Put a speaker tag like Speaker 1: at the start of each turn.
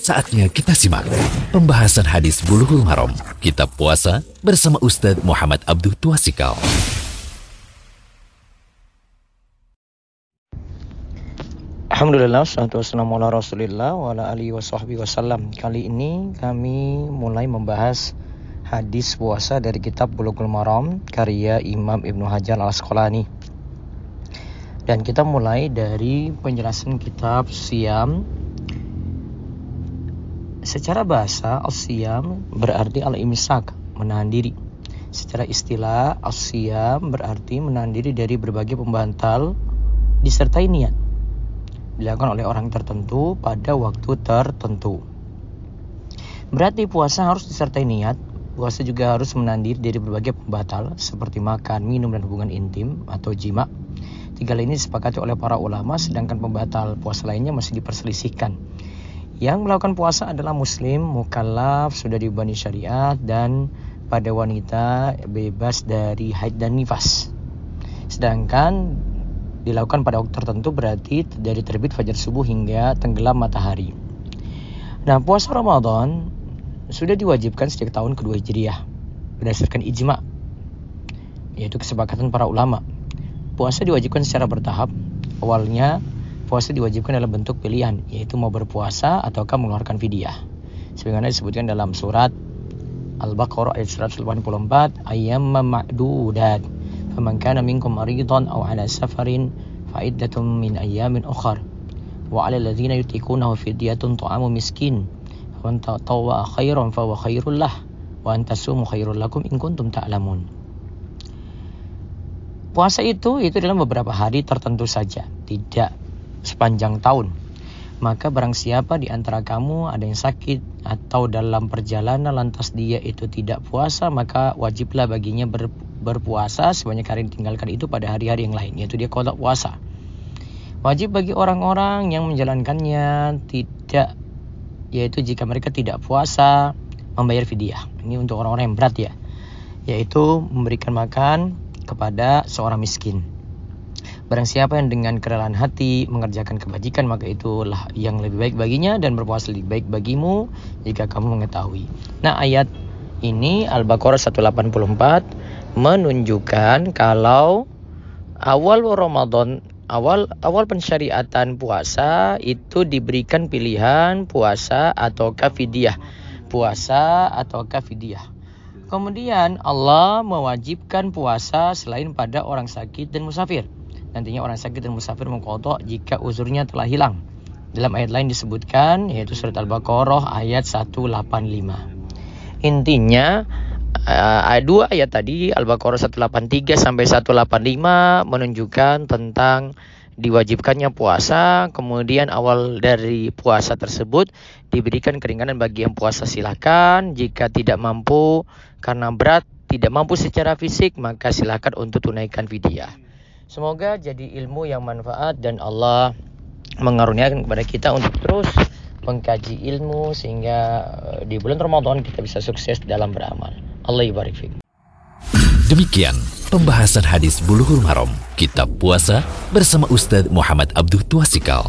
Speaker 1: Saatnya kita simak pembahasan hadis Bulughul Maram, Kitab Puasa bersama Ustadz Muhammad Abdul Tuasikal.
Speaker 2: Alhamdulillah, salatu wassalamu ala rasulillah wa ala alihi wa sahbihi wasallam Kali ini kami mulai membahas hadis puasa dari kitab Bulughul Maram karya Imam Ibnu Hajar al-Asqalani Dan kita mulai dari penjelasan kitab Siam Secara bahasa, asyam berarti al-imsak, menahan diri. Secara istilah, asyam berarti menahan diri dari berbagai pembantal disertai niat. Dilakukan oleh orang tertentu pada waktu tertentu. Berarti puasa harus disertai niat. Puasa juga harus menahan diri dari berbagai pembatal seperti makan, minum, dan hubungan intim atau jima. Tiga ini disepakati oleh para ulama sedangkan pembatal puasa lainnya masih diperselisihkan. Yang melakukan puasa adalah muslim, mukallaf, sudah dibani syariat dan pada wanita bebas dari haid dan nifas. Sedangkan dilakukan pada waktu tertentu berarti dari terbit fajar subuh hingga tenggelam matahari. Nah, puasa Ramadan sudah diwajibkan sejak tahun kedua Hijriah berdasarkan ijma yaitu kesepakatan para ulama. Puasa diwajibkan secara bertahap. Awalnya puasa diwajibkan dalam bentuk pilihan, yaitu mau berpuasa ataukah mengeluarkan fidyah. Sebagaimana disebutkan dalam surat Al-Baqarah ayat 184, ayyam ma'dudat. Faman kana minkum maridan aw ala safarin fa iddatun min ayyamin ukhar. Wa 'ala alladziina yutiqunahu fidyatun ta'amu miskin. Faman tatawwa khairan fa huwa khairul lah. Wa antasumu khairul lakum in kuntum ta'lamun. Puasa itu itu dalam beberapa hari tertentu saja, tidak sepanjang tahun. Maka barang siapa di antara kamu ada yang sakit atau dalam perjalanan lantas dia itu tidak puasa, maka wajiblah baginya ber, berpuasa sebanyak hari ditinggalkan itu pada hari-hari yang lain, yaitu dia kodok puasa. Wajib bagi orang-orang yang menjalankannya tidak, yaitu jika mereka tidak puasa, membayar fidyah. Ini untuk orang-orang yang berat ya, yaitu memberikan makan kepada seorang miskin. Barang siapa yang dengan kerelaan hati mengerjakan kebajikan maka itulah yang lebih baik baginya dan berpuasa lebih baik bagimu jika kamu mengetahui. Nah ayat ini Al-Baqarah 184 menunjukkan kalau awal Ramadan awal awal pensyariatan puasa itu diberikan pilihan puasa atau kafidiyah. Puasa atau kafidiyah. Kemudian Allah mewajibkan puasa selain pada orang sakit dan musafir nantinya orang sakit dan musafir mengkodok jika uzurnya telah hilang. Dalam ayat lain disebutkan yaitu surat Al-Baqarah ayat 185. Intinya uh, dua ayat tadi Al-Baqarah 183 sampai 185 menunjukkan tentang diwajibkannya puasa, kemudian awal dari puasa tersebut diberikan keringanan bagi yang puasa silakan, jika tidak mampu karena berat, tidak mampu secara fisik maka silakan untuk tunaikan fidyah. Semoga jadi ilmu yang manfaat dan Allah mengaruniakan kepada kita untuk terus mengkaji ilmu sehingga eh, di bulan Ramadan kita bisa sukses dalam beramal. Allah ibarik
Speaker 1: Demikian pembahasan hadis Bulughul Maram, Kitab Puasa bersama Ustadz Muhammad Abdul Tuasikal.